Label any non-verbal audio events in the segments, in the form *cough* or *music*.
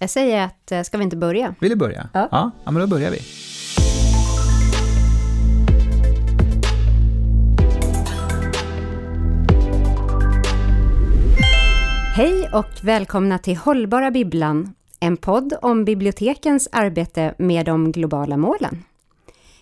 Jag säger att, eh, ska vi inte börja? Vill du börja? Ja. ja. Ja, men då börjar vi. Hej och välkomna till Hållbara Bibblan, en podd om bibliotekens arbete med de globala målen.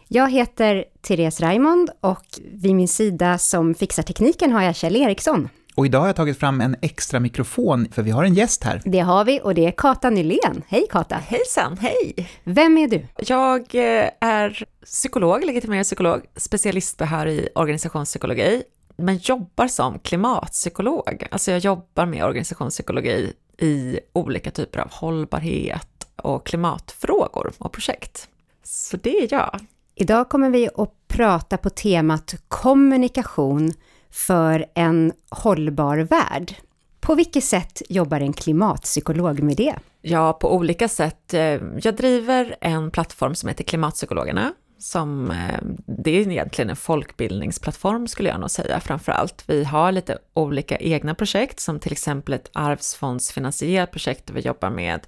Jag heter Therese Raimond och vid min sida som fixar tekniken har jag Kjell Eriksson. Och idag har jag tagit fram en extra mikrofon, för vi har en gäst här. Det har vi och det är Kata Nylén. Hej Kata! Hejsan, hej! Vem är du? Jag eh, är psykolog, legitimerad psykolog, specialistbehörig i organisationspsykologi, men jobbar som klimatpsykolog. Alltså jag jobbar med organisationspsykologi i olika typer av hållbarhet och klimatfrågor och projekt. Så det är jag. Idag kommer vi att prata på temat kommunikation för en hållbar värld. På vilket sätt jobbar en klimatpsykolog med det? Ja, på olika sätt. Eh, jag driver en plattform som heter Klimatpsykologerna, som eh, det är egentligen en folkbildningsplattform skulle jag nog säga framför allt. Vi har lite olika egna projekt, som till exempel ett arvsfondsfinansierat projekt där vi jobbar med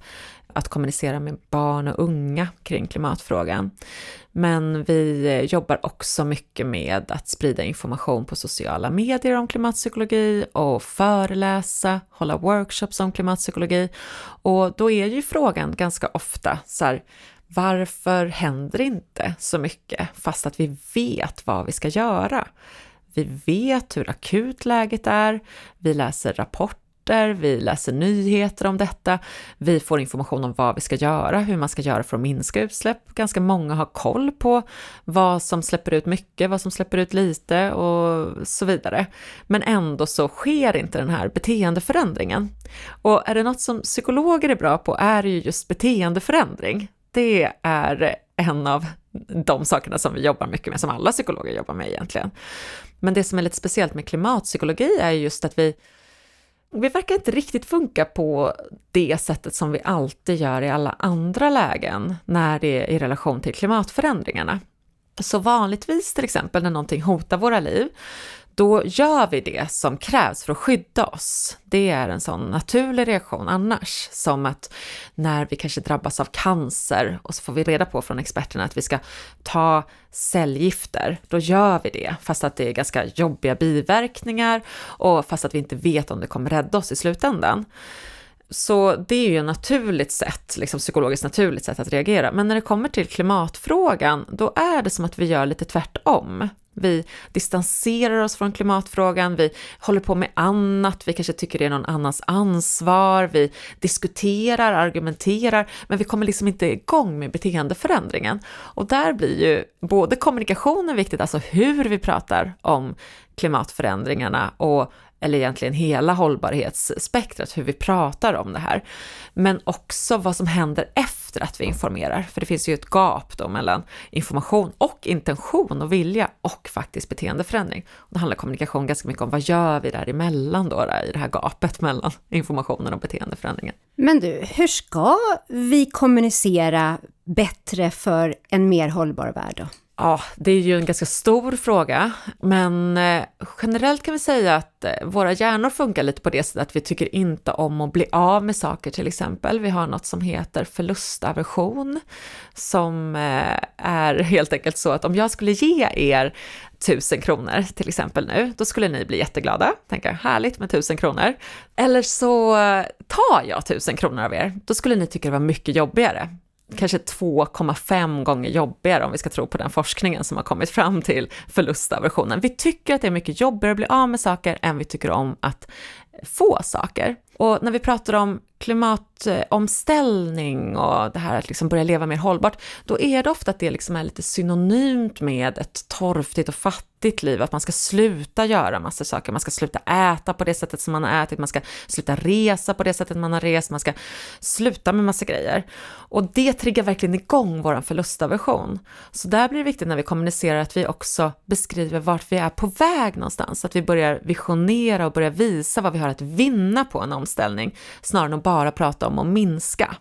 att kommunicera med barn och unga kring klimatfrågan. Men vi jobbar också mycket med att sprida information på sociala medier om klimatpsykologi och föreläsa, hålla workshops om klimatpsykologi. Och då är ju frågan ganska ofta så här, varför händer inte så mycket fast att vi vet vad vi ska göra? Vi vet hur akut läget är, vi läser rapporter vi läser nyheter om detta, vi får information om vad vi ska göra, hur man ska göra för att minska utsläpp. Ganska många har koll på vad som släpper ut mycket, vad som släpper ut lite och så vidare. Men ändå så sker inte den här beteendeförändringen. Och är det något som psykologer är bra på är det ju just beteendeförändring. Det är en av de sakerna som vi jobbar mycket med, som alla psykologer jobbar med egentligen. Men det som är lite speciellt med klimatpsykologi är just att vi vi verkar inte riktigt funka på det sättet som vi alltid gör i alla andra lägen när det är i relation till klimatförändringarna. Så vanligtvis till exempel när någonting hotar våra liv, då gör vi det som krävs för att skydda oss. Det är en sån naturlig reaktion annars, som att när vi kanske drabbas av cancer och så får vi reda på från experterna att vi ska ta cellgifter, då gör vi det, fast att det är ganska jobbiga biverkningar och fast att vi inte vet om det kommer rädda oss i slutändan. Så det är ju ett naturligt sätt, liksom psykologiskt naturligt sätt att reagera. Men när det kommer till klimatfrågan, då är det som att vi gör lite tvärtom. Vi distanserar oss från klimatfrågan, vi håller på med annat, vi kanske tycker det är någon annans ansvar, vi diskuterar, argumenterar, men vi kommer liksom inte igång med beteendeförändringen. Och där blir ju både kommunikationen viktigt, alltså hur vi pratar om klimatförändringarna och eller egentligen hela hållbarhetsspektrat, hur vi pratar om det här. Men också vad som händer efter att vi informerar, för det finns ju ett gap då mellan information och intention och vilja och faktiskt beteendeförändring. Och då handlar kommunikation ganska mycket om vad gör vi däremellan då, då i det här gapet *laughs* mellan informationen och beteendeförändringen. Men du, hur ska vi kommunicera bättre för en mer hållbar värld då? Ja, det är ju en ganska stor fråga, men eh, generellt kan vi säga att eh, våra hjärnor funkar lite på det sättet att vi tycker inte om att bli av med saker till exempel. Vi har något som heter förlustaversion, som eh, är helt enkelt så att om jag skulle ge er tusen kronor till exempel nu, då skulle ni bli jätteglada, tänka härligt med tusen kronor. Eller så tar jag tusen kronor av er, då skulle ni tycka det var mycket jobbigare kanske 2,5 gånger jobbigare om vi ska tro på den forskningen som har kommit fram till förlustaversionen. Vi tycker att det är mycket jobbigare att bli av med saker än vi tycker om att få saker. Och när vi pratar om klimatomställning och det här att liksom börja leva mer hållbart, då är det ofta att det liksom är lite synonymt med ett torftigt och fattigt liv, att man ska sluta göra massa saker, man ska sluta äta på det sättet som man har ätit, man ska sluta resa på det sättet man har rest, man ska sluta med massa grejer. Och det triggar verkligen igång vår förlustaversion. Så där blir det viktigt när vi kommunicerar att vi också beskriver vart vi är på väg någonstans, att vi börjar visionera och börjar visa vad vi har att vinna på en omställning, snarare än att bara prata om att minska.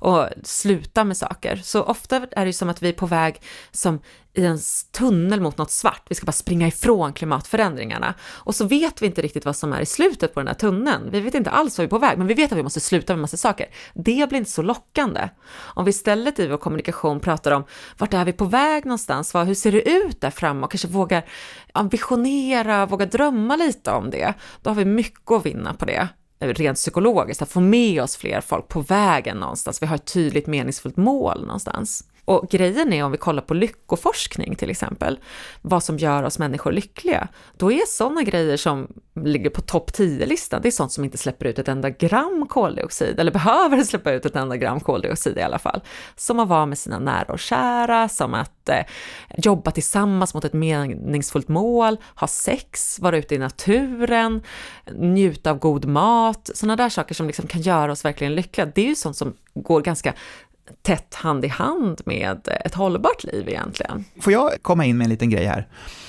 och sluta med saker. Så ofta är det som att vi är på väg som i en tunnel mot något svart. Vi ska bara springa ifrån klimatförändringarna. Och så vet vi inte riktigt vad som är i slutet på den här tunneln. Vi vet inte alls vad vi är på väg, men vi vet att vi måste sluta med massa saker. Det blir inte så lockande. Om vi istället i vår kommunikation pratar om vart är vi på väg någonstans? Hur ser det ut där framme? Och kanske vågar visionera, vågar drömma lite om det. Då har vi mycket att vinna på det rent psykologiskt, att få med oss fler folk på vägen någonstans. Vi har ett tydligt meningsfullt mål någonstans. Och grejen är om vi kollar på lyckoforskning till exempel, vad som gör oss människor lyckliga, då är sådana grejer som ligger på topp 10-listan, det är sånt som inte släpper ut ett enda gram koldioxid, eller behöver släppa ut ett enda gram koldioxid i alla fall. Som att vara med sina nära och kära, som att eh, jobba tillsammans mot ett meningsfullt mål, ha sex, vara ute i naturen, njuta av god mat, sådana där saker som liksom kan göra oss verkligen lyckliga. Det är ju sånt som går ganska tätt hand i hand med ett hållbart liv egentligen. Får jag komma in med en liten grej här?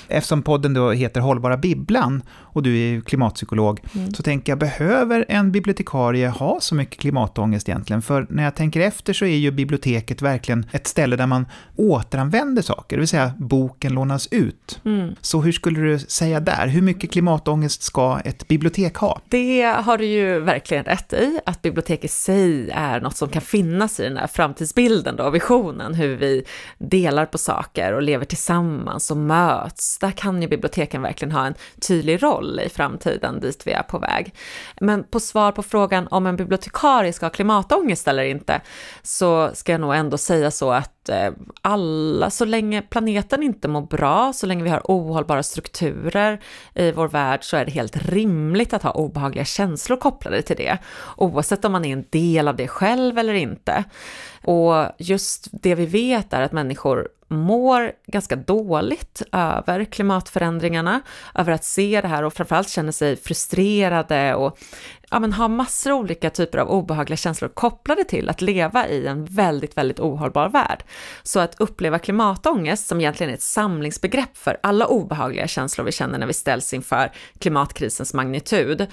Eftersom podden då heter Hållbara Bibblan och du är klimatpsykolog, mm. så tänker jag, behöver en bibliotekarie ha så mycket klimatångest egentligen? För när jag tänker efter så är ju biblioteket verkligen ett ställe där man återanvänder saker, det vill säga boken lånas ut. Mm. Så hur skulle du säga där? Hur mycket klimatångest ska ett bibliotek ha? Det har du ju verkligen rätt i, att bibliotek i sig är något som kan finnas i den här framtidsbilden då, visionen, hur vi delar på saker och lever tillsammans och möts där kan ju biblioteken verkligen ha en tydlig roll i framtiden dit vi är på väg. Men på svar på frågan om en bibliotekarie ska ha klimatångest eller inte, så ska jag nog ändå säga så att eh, alla, så länge planeten inte mår bra, så länge vi har ohållbara strukturer i vår värld, så är det helt rimligt att ha obehagliga känslor kopplade till det, oavsett om man är en del av det själv eller inte. Och just det vi vet är att människor mår ganska dåligt över klimatförändringarna, över att se det här och framförallt känner sig frustrerade och ja, men har massor av olika typer av obehagliga känslor kopplade till att leva i en väldigt, väldigt ohållbar värld. Så att uppleva klimatångest, som egentligen är ett samlingsbegrepp för alla obehagliga känslor vi känner när vi ställs inför klimatkrisens magnitud,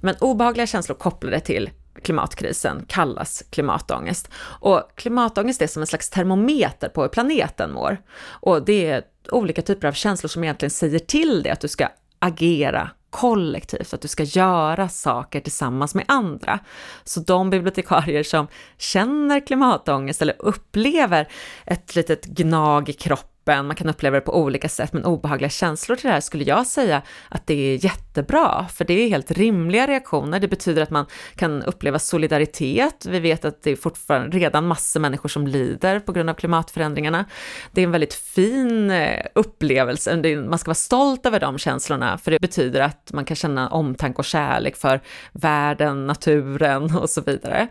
men obehagliga känslor kopplade till klimatkrisen kallas klimatångest. Och klimatångest är som en slags termometer på hur planeten mår. Och det är olika typer av känslor som egentligen säger till dig att du ska agera kollektivt, att du ska göra saker tillsammans med andra. Så de bibliotekarier som känner klimatångest eller upplever ett litet gnag i kroppen kroppen, man kan uppleva det på olika sätt, men obehagliga känslor till det här skulle jag säga att det är jättebra, för det är helt rimliga reaktioner. Det betyder att man kan uppleva solidaritet. Vi vet att det är fortfarande redan massor människor som lider på grund av klimatförändringarna. Det är en väldigt fin eh, upplevelse, man ska vara stolt över de känslorna, för det betyder att man kan känna omtanke och kärlek för världen, naturen *laughs* och så vidare.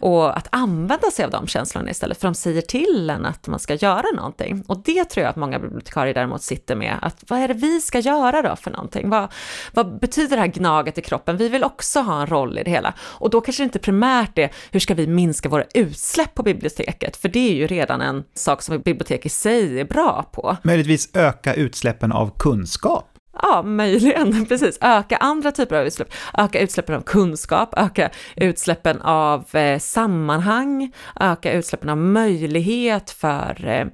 Och att använda sig av de känslorna istället, för de säger till en att man ska göra någonting. Och det tror jag att många bibliotekarier däremot sitter med, att vad är det vi ska göra då för någonting? Vad, vad betyder det här gnaget i kroppen? Vi vill också ha en roll i det hela. Och då kanske det inte primärt är, hur ska vi minska våra utsläpp på biblioteket? För det är ju redan en sak som bibliotek i sig är bra på. Möjligtvis öka utsläppen av kunskap. Ja, möjligen, *laughs* precis. Öka andra typer av utsläpp. Öka utsläppen av kunskap, öka utsläppen av eh, sammanhang, öka utsläppen av möjlighet för eh,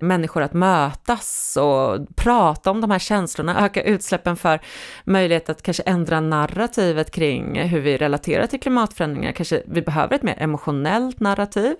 människor att mötas och prata om de här känslorna, öka utsläppen för möjlighet att kanske ändra narrativet kring hur vi relaterar till klimatförändringar. Kanske vi behöver ett mer emotionellt narrativ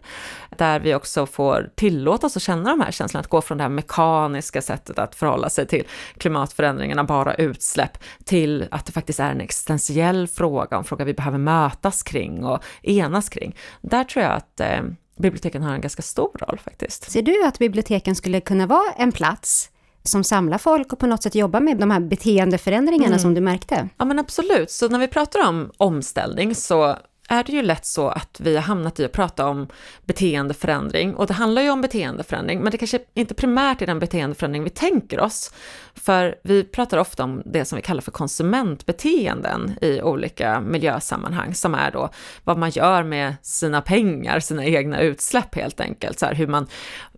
där vi också får tillåta oss att känna de här känslorna, att gå från det här mekaniska sättet att förhålla sig till klimatförändringarna, bara utsläpp, till att det faktiskt är en existentiell fråga, en fråga vi behöver mötas kring och enas kring. Där tror jag att eh, biblioteken har en ganska stor roll faktiskt. Ser du att biblioteken skulle kunna vara en plats som samlar folk och på något sätt jobbar med de här beteendeförändringarna mm. som du märkte? Ja men absolut, så när vi pratar om omställning så är det ju lätt så att vi har hamnat i att prata om beteendeförändring och det handlar ju om beteendeförändring, men det kanske inte primärt är den beteendeförändring vi tänker oss. För vi pratar ofta om det som vi kallar för konsumentbeteenden i olika miljösammanhang, som är då vad man gör med sina pengar, sina egna utsläpp helt enkelt, så här hur man,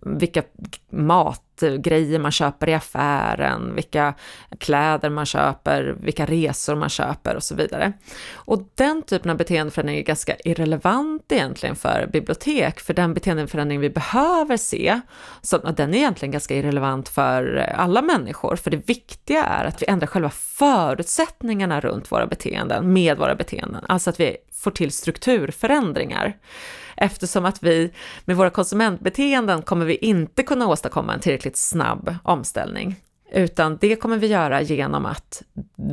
vilka mat Eh, grejer man köper i affären, vilka kläder man köper, vilka resor man köper och så vidare. Och den typen av beteendeförändring är ganska irrelevant egentligen för bibliotek, för den beteendeförändring vi behöver se, så den är egentligen ganska irrelevant för alla människor, för det viktiga är att vi ändrar själva förutsättningarna runt våra beteenden, med våra beteenden, alltså att vi får till strukturförändringar. Eftersom att vi med våra konsumentbeteenden kommer vi inte kunna åstadkomma en tillräckligt snabb omställning. Utan det kommer vi göra genom att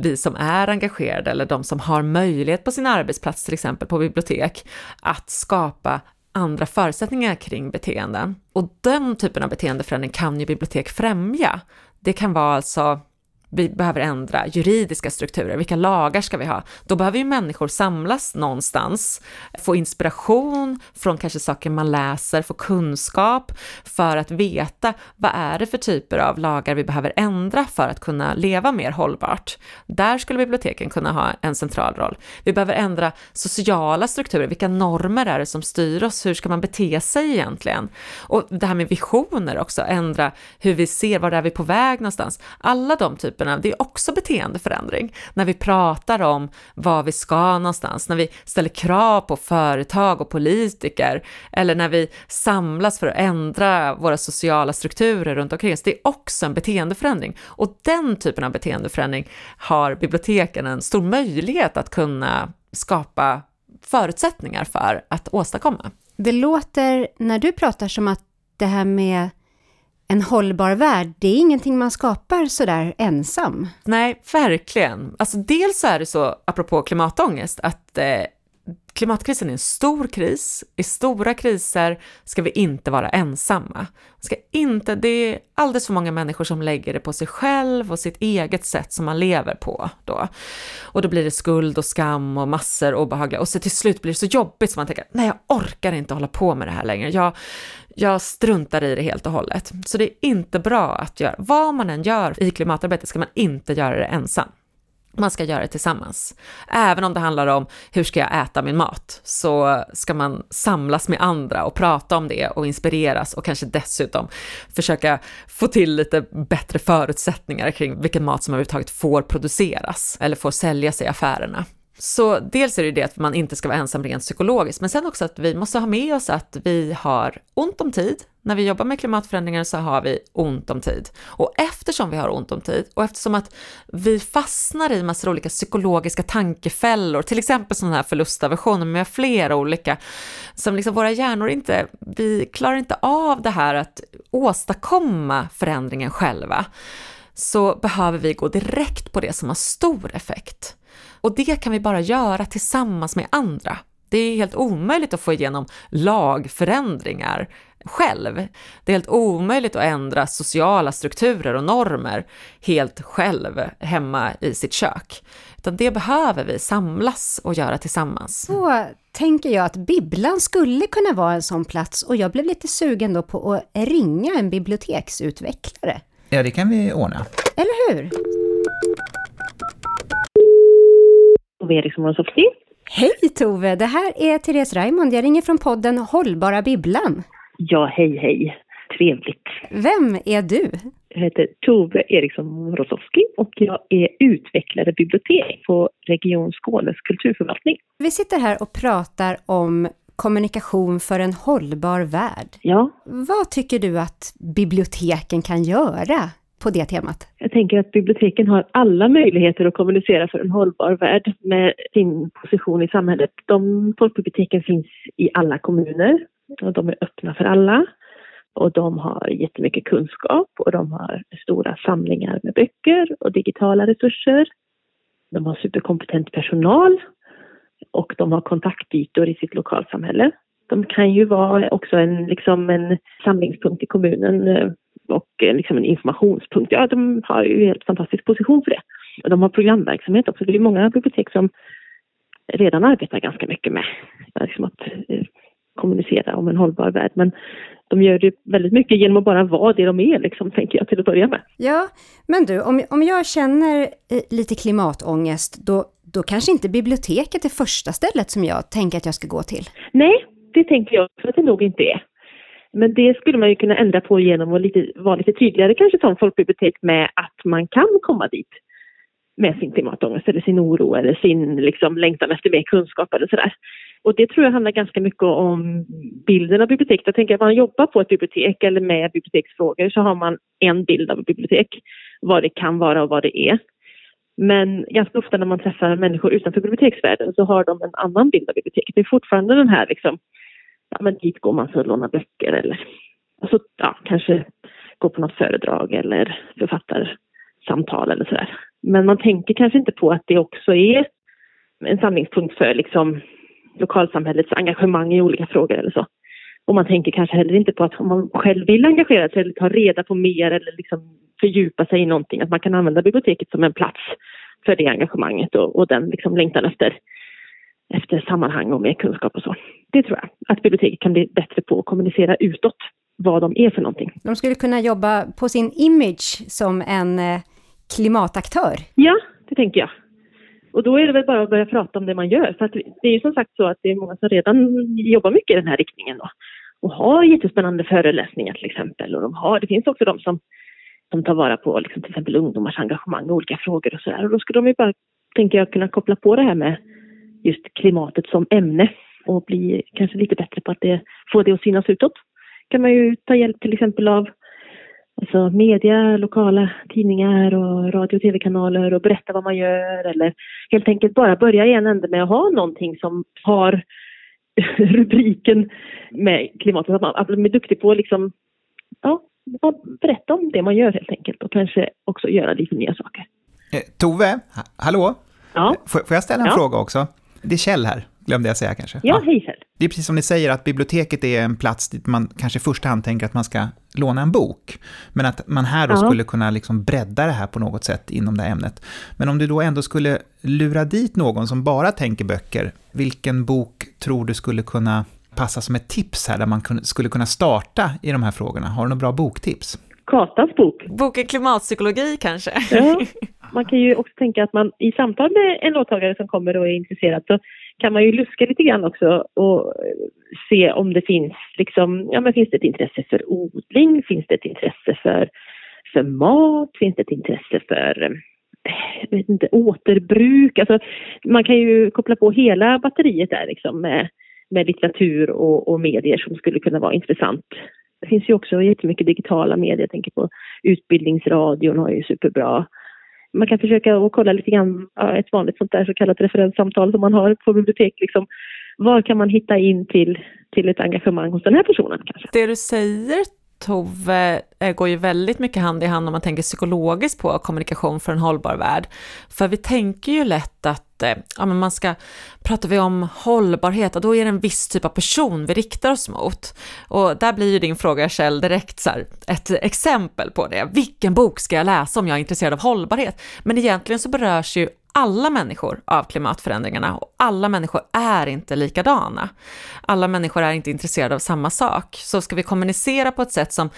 vi som är engagerade eller de som har möjlighet på sin arbetsplats, till exempel på bibliotek, att skapa andra förutsättningar kring beteenden. Och den typen av beteendeförändring kan ju bibliotek främja. Det kan vara alltså vi behöver ändra juridiska strukturer, vilka lagar ska vi ha? Då behöver ju människor samlas någonstans, få inspiration från kanske saker man läser, få kunskap för att veta vad är det för typer av lagar vi behöver ändra för att kunna leva mer hållbart. Där skulle biblioteken kunna ha en central roll. Vi behöver ändra sociala strukturer, vilka normer är det som styr oss? Hur ska man bete sig egentligen? Och det här med visioner också, ändra hur vi ser, var är vi på väg någonstans? Alla de typer typerna, det är också beteendeförändring. När vi pratar om var vi ska någonstans, när vi ställer krav på företag och politiker, eller när vi samlas för att ändra våra sociala strukturer runt omkring oss, det är också en beteendeförändring. Och den typen av beteendeförändring har biblioteken en stor möjlighet att kunna skapa förutsättningar för att åstadkomma. Det låter, när du pratar, som att det här med en hållbar värld, det är ingenting man skapar sådär ensam. Nej, verkligen. Alltså dels så är det så, apropå klimatångest, att eh, klimatkrisen är en stor kris. I stora kriser ska vi inte vara ensamma. Ska inte, det är alldeles för många människor som lägger det på sig själv och sitt eget sätt som man lever på då. Och då blir det skuld och skam och massor obehagliga och så till slut blir det så jobbigt som man tänker, nej jag orkar inte hålla på med det här längre. Jag, jag struntar i det helt och hållet. Så det är inte bra att göra, vad man än gör i klimatarbetet ska man inte göra det ensam. Man ska göra det tillsammans. Även om det handlar om hur ska jag äta min mat, så ska man samlas med andra och prata om det och inspireras och kanske dessutom försöka få till lite bättre förutsättningar kring vilken mat som överhuvudtaget får produceras eller får säljas i affärerna. Så dels är det det att man inte ska vara ensam rent psykologiskt, men sen också att vi måste ha med oss att vi har ont om tid. När vi jobbar med klimatförändringar så har vi ont om tid. Och eftersom vi har ont om tid och eftersom att vi fastnar i massor av olika psykologiska tankefällor, till exempel sådana här förlustaversioner med flera olika, som liksom våra hjärnor inte, vi klarar inte av det här att åstadkomma förändringen själva, så behöver vi gå direkt på det som har stor effekt. Och det kan vi bara göra tillsammans med andra. Det är helt omöjligt att få igenom lagförändringar själv. Det är helt omöjligt att ändra sociala strukturer och normer helt själv hemma i sitt kök. Utan det behöver vi samlas och göra tillsammans. Så tänker jag att bibblan skulle kunna vara en sån plats och jag blev lite sugen då på att ringa en biblioteksutvecklare. Ja, det kan vi ordna. Eller hur? Tove Eriksson Wąsowski. Hej Tove! Det här är Therese Raymond. Jag ringer från podden Hållbara Bibblan. Ja, hej hej. Trevligt. Vem är du? Jag heter Tove Eriksson Rosowski och jag är utvecklare bibliotek på Region Skånes kulturförvaltning. Vi sitter här och pratar om kommunikation för en hållbar värld. Ja. Vad tycker du att biblioteken kan göra på det temat? Jag tänker att biblioteken har alla möjligheter att kommunicera för en hållbar värld med sin position i samhället. De folkbiblioteken finns i alla kommuner och de är öppna för alla. Och de har jättemycket kunskap och de har stora samlingar med böcker och digitala resurser. De har superkompetent personal och de har kontaktytor i sitt lokalsamhälle. De kan ju vara också en, liksom en samlingspunkt i kommunen eh, och eh, liksom en informationspunkt. Ja, de har ju en helt fantastisk position för det. Och de har programverksamhet också. Det är många bibliotek som redan arbetar ganska mycket med liksom att eh, kommunicera om en hållbar värld. Men de gör det väldigt mycket genom att bara vara det de är, liksom, tänker jag till att börja med. Ja, men du, om, om jag känner eh, lite klimatångest, då, då kanske inte biblioteket är första stället som jag tänker att jag ska gå till? Nej, det tänker jag att det nog inte är. Men det skulle man ju kunna ändra på genom att lite, vara lite tydligare kanske som folkbibliotek med att man kan komma dit med sin klimatångest eller sin oro eller sin liksom, längtan efter mer kunskap eller sådär. Och det tror jag handlar ganska mycket om bilden av biblioteket. Jag tänker att man jobbar på ett bibliotek eller med biblioteksfrågor så har man en bild av ett bibliotek, vad det kan vara och vad det är. Men ganska ofta när man träffar människor utanför biblioteksvärlden så har de en annan bild av biblioteket. Det är fortfarande den här liksom, ja men dit går man för att låna böcker eller alltså, ja, kanske gå på något föredrag eller författarsamtal eller sådär. Men man tänker kanske inte på att det också är en samlingspunkt för liksom lokalsamhällets engagemang i olika frågor eller så. Och man tänker kanske heller inte på att om man själv vill engagera sig eller ta reda på mer eller liksom fördjupa sig i någonting, att man kan använda biblioteket som en plats för det engagemanget och, och den liksom längtan efter, efter sammanhang och mer kunskap och så. Det tror jag, att biblioteket kan bli bättre på att kommunicera utåt vad de är för någonting. De skulle kunna jobba på sin image som en eh, klimataktör? Ja, det tänker jag. Och då är det väl bara att börja prata om det man gör. För det är ju som sagt så att det är många som redan jobbar mycket i den här riktningen då. Och har jättespännande föreläsningar till exempel. Och de har, det finns också de som, som tar vara på liksom, till exempel ungdomars engagemang i olika frågor och sådär. Och då skulle de ju bara, tänker jag, kunna koppla på det här med just klimatet som ämne och bli kanske lite bättre på att det, få det att synas utåt. kan man ju ta hjälp till exempel av alltså media, lokala tidningar och radio och tv-kanaler och berätta vad man gör eller helt enkelt bara börja i en ände med att ha någonting som har *laughs* rubriken med klimatet. Att man, är duktig på att liksom, ja, berätta om det man gör helt enkelt och kanske också göra lite nya saker. Eh, Tove, hallå? Ja. Får jag ställa en ja. fråga också? Det är Kjell här glömde jag säga kanske. Ja, hej Kjell. Det är precis som ni säger att biblioteket är en plats dit man kanske i första hand tänker att man ska låna en bok. Men att man här då ja. skulle kunna liksom bredda det här på något sätt inom det här ämnet. Men om du då ändå skulle lura dit någon som bara tänker böcker, vilken bok tror du skulle kunna passa som ett tips här, där man skulle kunna starta i de här frågorna? Har du några bra boktips? Katans bok. Boken Klimatpsykologi kanske? Ja, *laughs* man kan ju också tänka att man i samtal med en låttagare som kommer och är intresserad så kan man ju luska lite grann också och se om det finns liksom, ja men finns det ett intresse för odling, finns det ett intresse för, för mat, finns det ett intresse för eh, vet inte, återbruk. Alltså, man kan ju koppla på hela batteriet där liksom med, med litteratur och, och medier som skulle kunna vara intressant. Det finns ju också jättemycket digitala medier, jag tänker på Utbildningsradion har ju superbra man kan försöka att kolla lite grann, ett vanligt sånt där så kallat referenssamtal som man har på bibliotek. Liksom, var kan man hitta in till, till ett engagemang hos den här personen kanske? Det du säger Tove eh, går ju väldigt mycket hand i hand om man tänker psykologiskt på kommunikation för en hållbar värld. För vi tänker ju lätt att eh, ja, men man ska, pratar vi om hållbarhet, och då är det en viss typ av person vi riktar oss mot. Och där blir ju din fråga Kjell direkt så här, ett exempel på det. Vilken bok ska jag läsa om jag är intresserad av hållbarhet? Men egentligen så berörs ju alla människor av klimatförändringarna och alla människor är inte likadana. Alla människor är inte intresserade av samma sak. Så ska vi kommunicera på ett sätt som,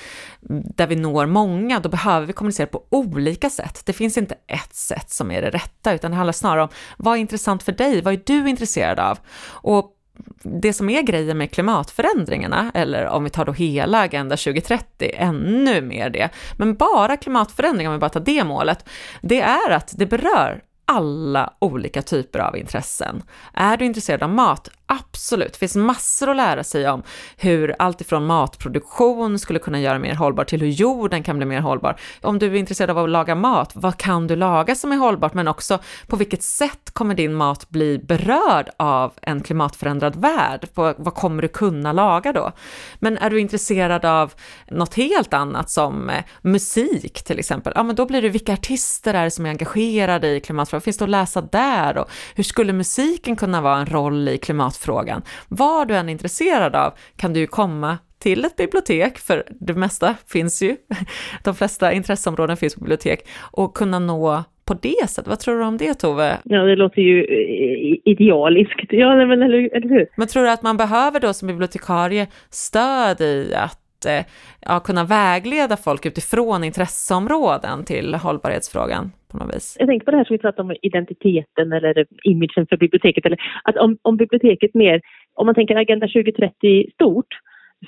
där vi når många, då behöver vi kommunicera på olika sätt. Det finns inte ett sätt som är det rätta, utan det handlar snarare om vad är intressant för dig? Vad är du intresserad av? Och det som är grejen med klimatförändringarna, eller om vi tar då hela Agenda 2030, ännu mer det, men bara klimatförändringar, om vi bara tar det målet, det är att det berör alla olika typer av intressen. Är du intresserad av mat? Absolut, det finns massor att lära sig om hur allt ifrån matproduktion skulle kunna göra mer hållbar till hur jorden kan bli mer hållbar. Om du är intresserad av att laga mat, vad kan du laga som är hållbart? Men också på vilket sätt kommer din mat bli berörd av en klimatförändrad värld? Vad kommer du kunna laga då? Men är du intresserad av något helt annat som eh, musik till exempel? Ja, men då blir det vilka artister är det som är engagerade i klimatfrågan? Vad finns det att läsa där? Och hur skulle musiken kunna vara en roll i klimatfrågan? frågan. Vad du än är intresserad av kan du ju komma till ett bibliotek, för det mesta finns ju, *laughs* de flesta intresseområden finns på bibliotek, och kunna nå på det sättet. Vad tror du om det Tove? Ja, det låter ju eh, idealiskt. Ja, men eller, eller hur? Men tror du att man behöver då som bibliotekarie stöd i att Eh, ja, kunna vägleda folk utifrån intresseområden till hållbarhetsfrågan? på något vis. Jag tänker på det här som vi pratade om, identiteten eller imagen för biblioteket. Eller att om, om biblioteket mer, om man tänker Agenda 2030 stort,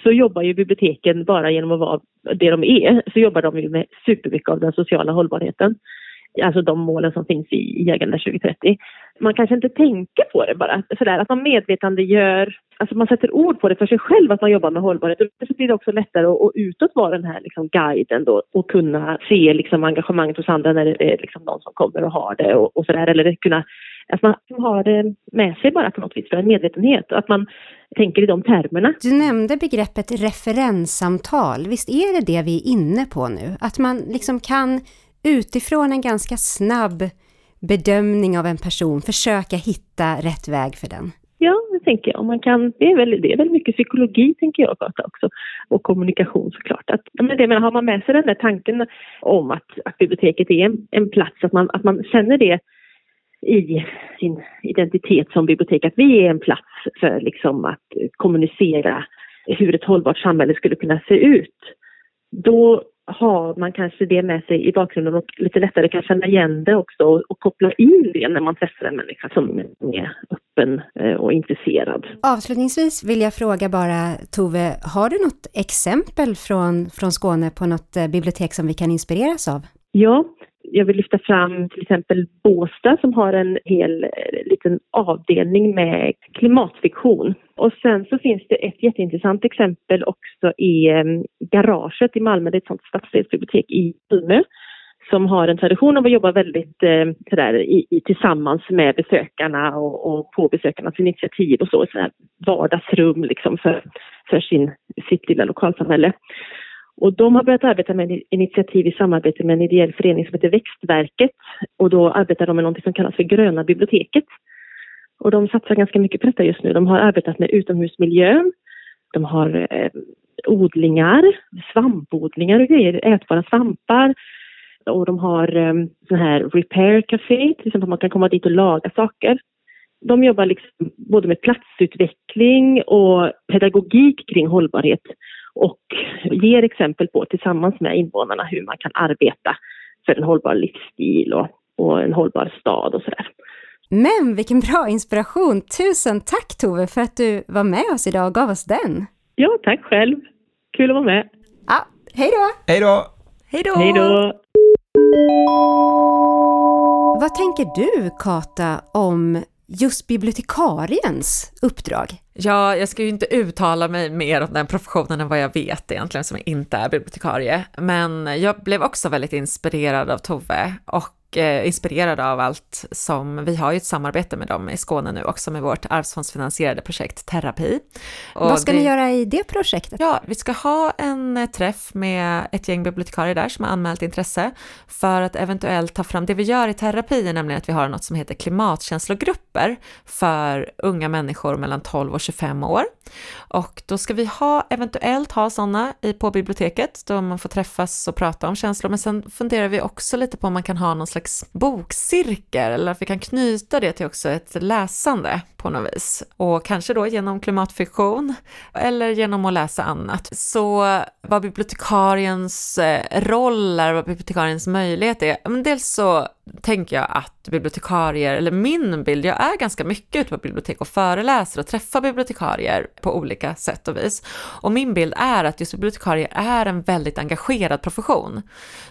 så jobbar ju biblioteken bara genom att vara det de är, så jobbar de ju med supermycket av den sociala hållbarheten. Alltså de målen som finns i, i Agenda 2030. Man kanske inte tänker på det bara, sådär att man medvetandegör, alltså man sätter ord på det för sig själv att man jobbar med hållbarhet. Då blir det också lättare att, att utåt vara den här liksom guiden då och kunna se liksom engagemanget hos andra när det är liksom någon som kommer och har det och, och sådär. Eller kunna att man har det med sig bara på något vis för en medvetenhet. Att man tänker i de termerna. Du nämnde begreppet referenssamtal. Visst är det det vi är inne på nu? Att man liksom kan utifrån en ganska snabb bedömning av en person försöka hitta rätt väg för den? Ja, det tänker jag. Man kan, det, är väl, det är väl mycket psykologi, tänker jag, också. Och kommunikation såklart. Att, men det, men har man med sig den där tanken om att, att biblioteket är en, en plats, att man, att man känner det i sin identitet som bibliotek, att vi är en plats för liksom att kommunicera hur ett hållbart samhälle skulle kunna se ut. Då har man kanske det med sig i bakgrunden och lite lättare kan känna igen det också och, och koppla in det när man träffar en människa som är öppen eh, och intresserad. Avslutningsvis vill jag fråga bara Tove, har du något exempel från, från Skåne på något eh, bibliotek som vi kan inspireras av? Ja, jag vill lyfta fram till exempel Båstad som har en hel eh, liten avdelning med klimatfiktion. Och sen så finns det ett jätteintressant exempel också i ehm, Garaget i Malmö, det är ett sånt stadsdelsbibliotek i Malmö som har en tradition av att jobba väldigt eh, sådär, i, i, tillsammans med besökarna och, och på besökarnas initiativ och så, sådär vardagsrum liksom för, för sin, sitt lilla lokalsamhälle. Och de har börjat arbeta med initiativ i samarbete med en ideell förening som heter Växtverket. Och då arbetar de med något som kallas för Gröna biblioteket. Och de satsar ganska mycket på detta just nu. De har arbetat med utomhusmiljön. De har eh, odlingar, svampodlingar och grejer, ätbara svampar. Och de har eh, sån här repair café, till exempel man kan komma dit och laga saker. De jobbar liksom både med platsutveckling och pedagogik kring hållbarhet och ger exempel på tillsammans med invånarna hur man kan arbeta för en hållbar livsstil och, och en hållbar stad och sådär. Men vilken bra inspiration! Tusen tack Tove för att du var med oss idag och gav oss den. Ja, tack själv. Kul att vara med. Ja, hej då! Hej då! Hej då! Hej då! Vad tänker du, Kata, om just bibliotekariens uppdrag? Ja, jag ska ju inte uttala mig mer om den professionen än vad jag vet egentligen, som inte är bibliotekarie. Men jag blev också väldigt inspirerad av Tove och eh, inspirerad av allt som, vi har ju ett samarbete med dem i Skåne nu också med vårt arvsfondsfinansierade projekt Terapi. Och Vad ska det, ni göra i det projektet? Ja, vi ska ha en eh, träff med ett gäng bibliotekarier där som har anmält intresse för att eventuellt ta fram, det vi gör i terapi är nämligen att vi har något som heter klimatkänslogrupper för unga människor mellan 12 och 25 år. Och då ska vi ha, eventuellt ha sådana på biblioteket då man får träffas och prata om känslor, men sen funderar vi också lite på om man kan ha någon slags slags bokcirkel eller att vi kan knyta det till också ett läsande på något vis. Och kanske då genom klimatfiktion eller genom att läsa annat. Så vad bibliotekariens eh, roll är, vad bibliotekariens möjlighet är, men dels så tänker jag att bibliotekarier, eller min bild, jag är ganska mycket ute på bibliotek och föreläser och träffar bibliotekarier på olika sätt och vis. Och min bild är att just bibliotekarier är en väldigt engagerad profession.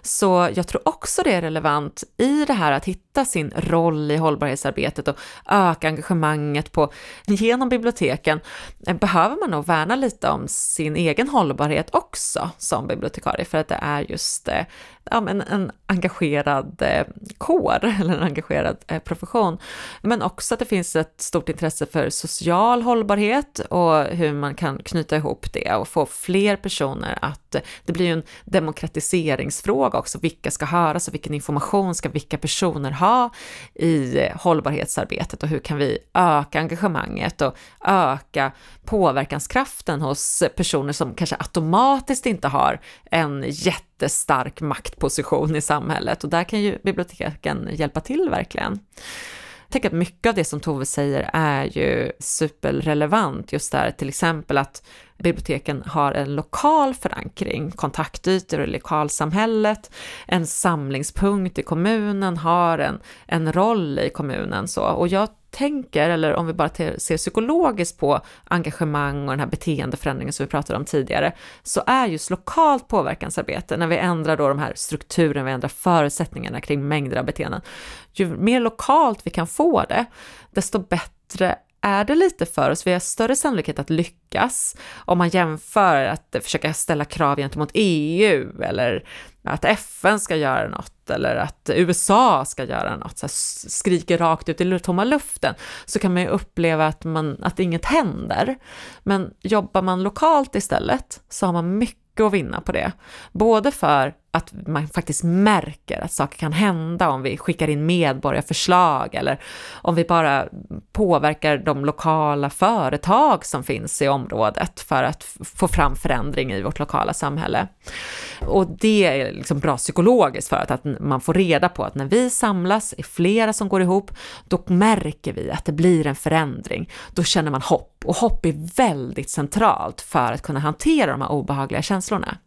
Så jag tror också det är relevant i det här att hitta sin roll i hållbarhetsarbetet och öka engagemanget på, genom biblioteken eh, behöver man nog värna lite om sin egen hållbarhet också som bibliotekarie, för att det är just eh, ja, men en engagerad eh, kår *laughs* eller en engagerad eh, profession. Men också att det finns ett stort intresse för social hållbarhet och hur man kan knyta ihop det och få fler personer att, det blir ju en demokratiseringsfråga också, vilka ska höras och vilken information ska vilka personer ha i eh, hållbarhetsarbetet och hur kan vi öka engagemanget och öka påverkanskraften hos personer som kanske automatiskt inte har en jätte jättestark maktposition i samhället och där kan ju biblioteken hjälpa till verkligen. Jag tänker att mycket av det som Tove säger är ju superrelevant, just där till exempel att biblioteken har en lokal förankring, kontaktytor i lokalsamhället, en samlingspunkt i kommunen, har en, en roll i kommunen så. Och jag tänker, eller om vi bara ser psykologiskt på engagemang och den här beteendeförändringen som vi pratade om tidigare, så är just lokalt påverkansarbete, när vi ändrar då de här strukturerna, vi ändrar förutsättningarna kring mängder av beteenden, ju mer lokalt vi kan få det, desto bättre är det lite för oss. Vi har större sannolikhet att lyckas om man jämför att försöka ställa krav gentemot EU eller att FN ska göra något eller att USA ska göra något, så skriker rakt ut i tomma luften, så kan man ju uppleva att, man, att inget händer. Men jobbar man lokalt istället så har man mycket att vinna på det. Både för att man faktiskt märker att saker kan hända om vi skickar in medborgarförslag eller om vi bara påverkar de lokala företag som finns i området för att få fram förändring i vårt lokala samhälle. Och det är liksom bra psykologiskt för att, att man får reda på att när vi samlas, är flera som går ihop, då märker vi att det blir en förändring. Då känner man hopp och hopp är väldigt centralt för att kunna hantera de här obehagliga känslorna.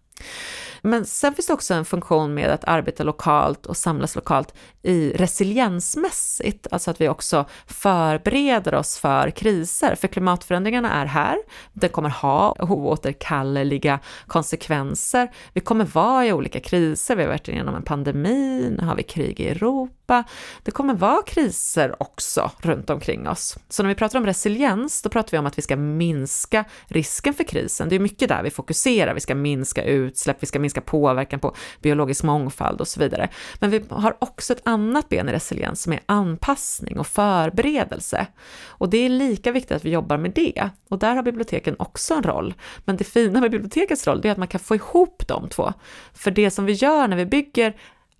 Men sen finns det också en funktion med att arbeta lokalt och samlas lokalt i resiliensmässigt, alltså att vi också förbereder oss för kriser, för klimatförändringarna är här, den kommer ha oåterkalleliga konsekvenser, vi kommer vara i olika kriser, vi har varit igenom en pandemi, nu har vi krig i Europa, det kommer vara kriser också runt omkring oss. Så när vi pratar om resiliens, då pratar vi om att vi ska minska risken för krisen, det är mycket där vi fokuserar, vi ska minska utsläpp, vi ska minska påverkan på biologisk mångfald och så vidare. Men vi har också ett annat ben i resiliens som är anpassning och förberedelse. Och det är lika viktigt att vi jobbar med det. Och där har biblioteken också en roll. Men det fina med bibliotekets roll är att man kan få ihop de två. För det som vi gör när vi bygger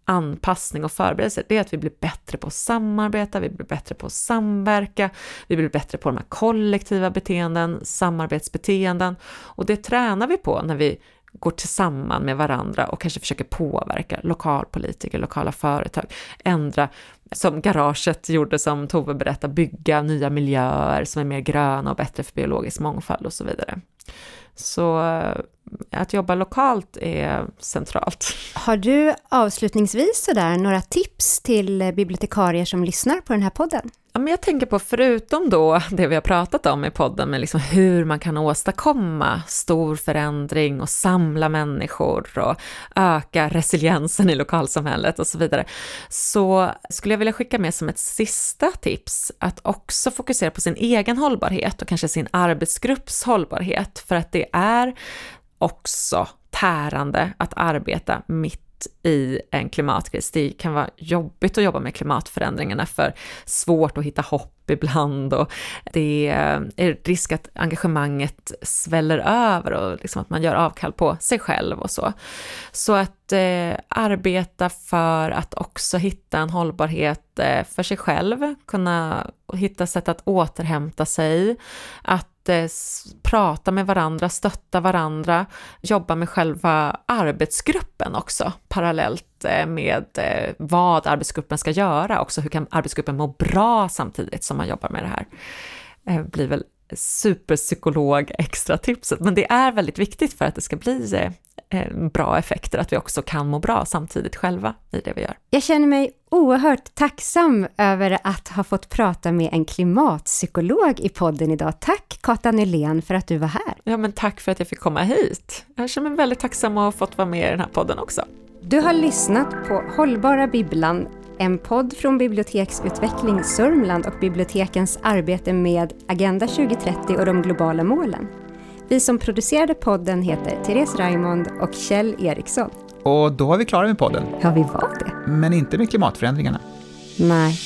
anpassning och förberedelse, det är att vi blir bättre på att samarbeta, vi blir bättre på att samverka, vi blir bättre på de här kollektiva beteenden, samarbetsbeteenden och det tränar vi på när vi går tillsammans med varandra och kanske försöker påverka lokalpolitiker, lokala företag, ändra som garaget gjorde som Tove berättade, bygga nya miljöer som är mer gröna och bättre för biologisk mångfald och så vidare. Så att jobba lokalt är centralt. Har du avslutningsvis sådär några tips till bibliotekarier som lyssnar på den här podden? Ja, men jag tänker på, förutom då det vi har pratat om i podden, med liksom hur man kan åstadkomma stor förändring och samla människor och öka resiliensen i lokalsamhället och så vidare, så skulle jag vilja skicka med som ett sista tips att också fokusera på sin egen hållbarhet och kanske sin arbetsgrupps hållbarhet, för att det är också tärande att arbeta mitt i en klimatkris. Det kan vara jobbigt att jobba med klimatförändringarna för svårt att hitta hopp ibland och det är risk att engagemanget sväller över och liksom att man gör avkall på sig själv och så. Så att eh, arbeta för att också hitta en hållbarhet eh, för sig själv, kunna hitta sätt att återhämta sig, att prata med varandra, stötta varandra, jobba med själva arbetsgruppen också parallellt eh, med eh, vad arbetsgruppen ska göra, också hur kan arbetsgruppen må bra samtidigt som man jobbar med det här. Det blir väl superpsykolog extra tipset, men det är väldigt viktigt för att det ska bli bra effekter, att vi också kan må bra samtidigt själva i det vi gör. Jag känner mig oerhört tacksam över att ha fått prata med en klimatpsykolog i podden idag. Tack Kata Nylén för att du var här. Ja, men tack för att jag fick komma hit. Jag känner mig väldigt tacksam att ha fått vara med i den här podden också. Du har lyssnat på Hållbara Bibblan, en podd från Biblioteksutveckling Sörmland och bibliotekens arbete med Agenda 2030 och de globala målen. Vi som producerade podden heter Therese Raymond och Kjell Eriksson. Och då var vi klara med podden. Ja, vi var det. Men inte med klimatförändringarna. Nej.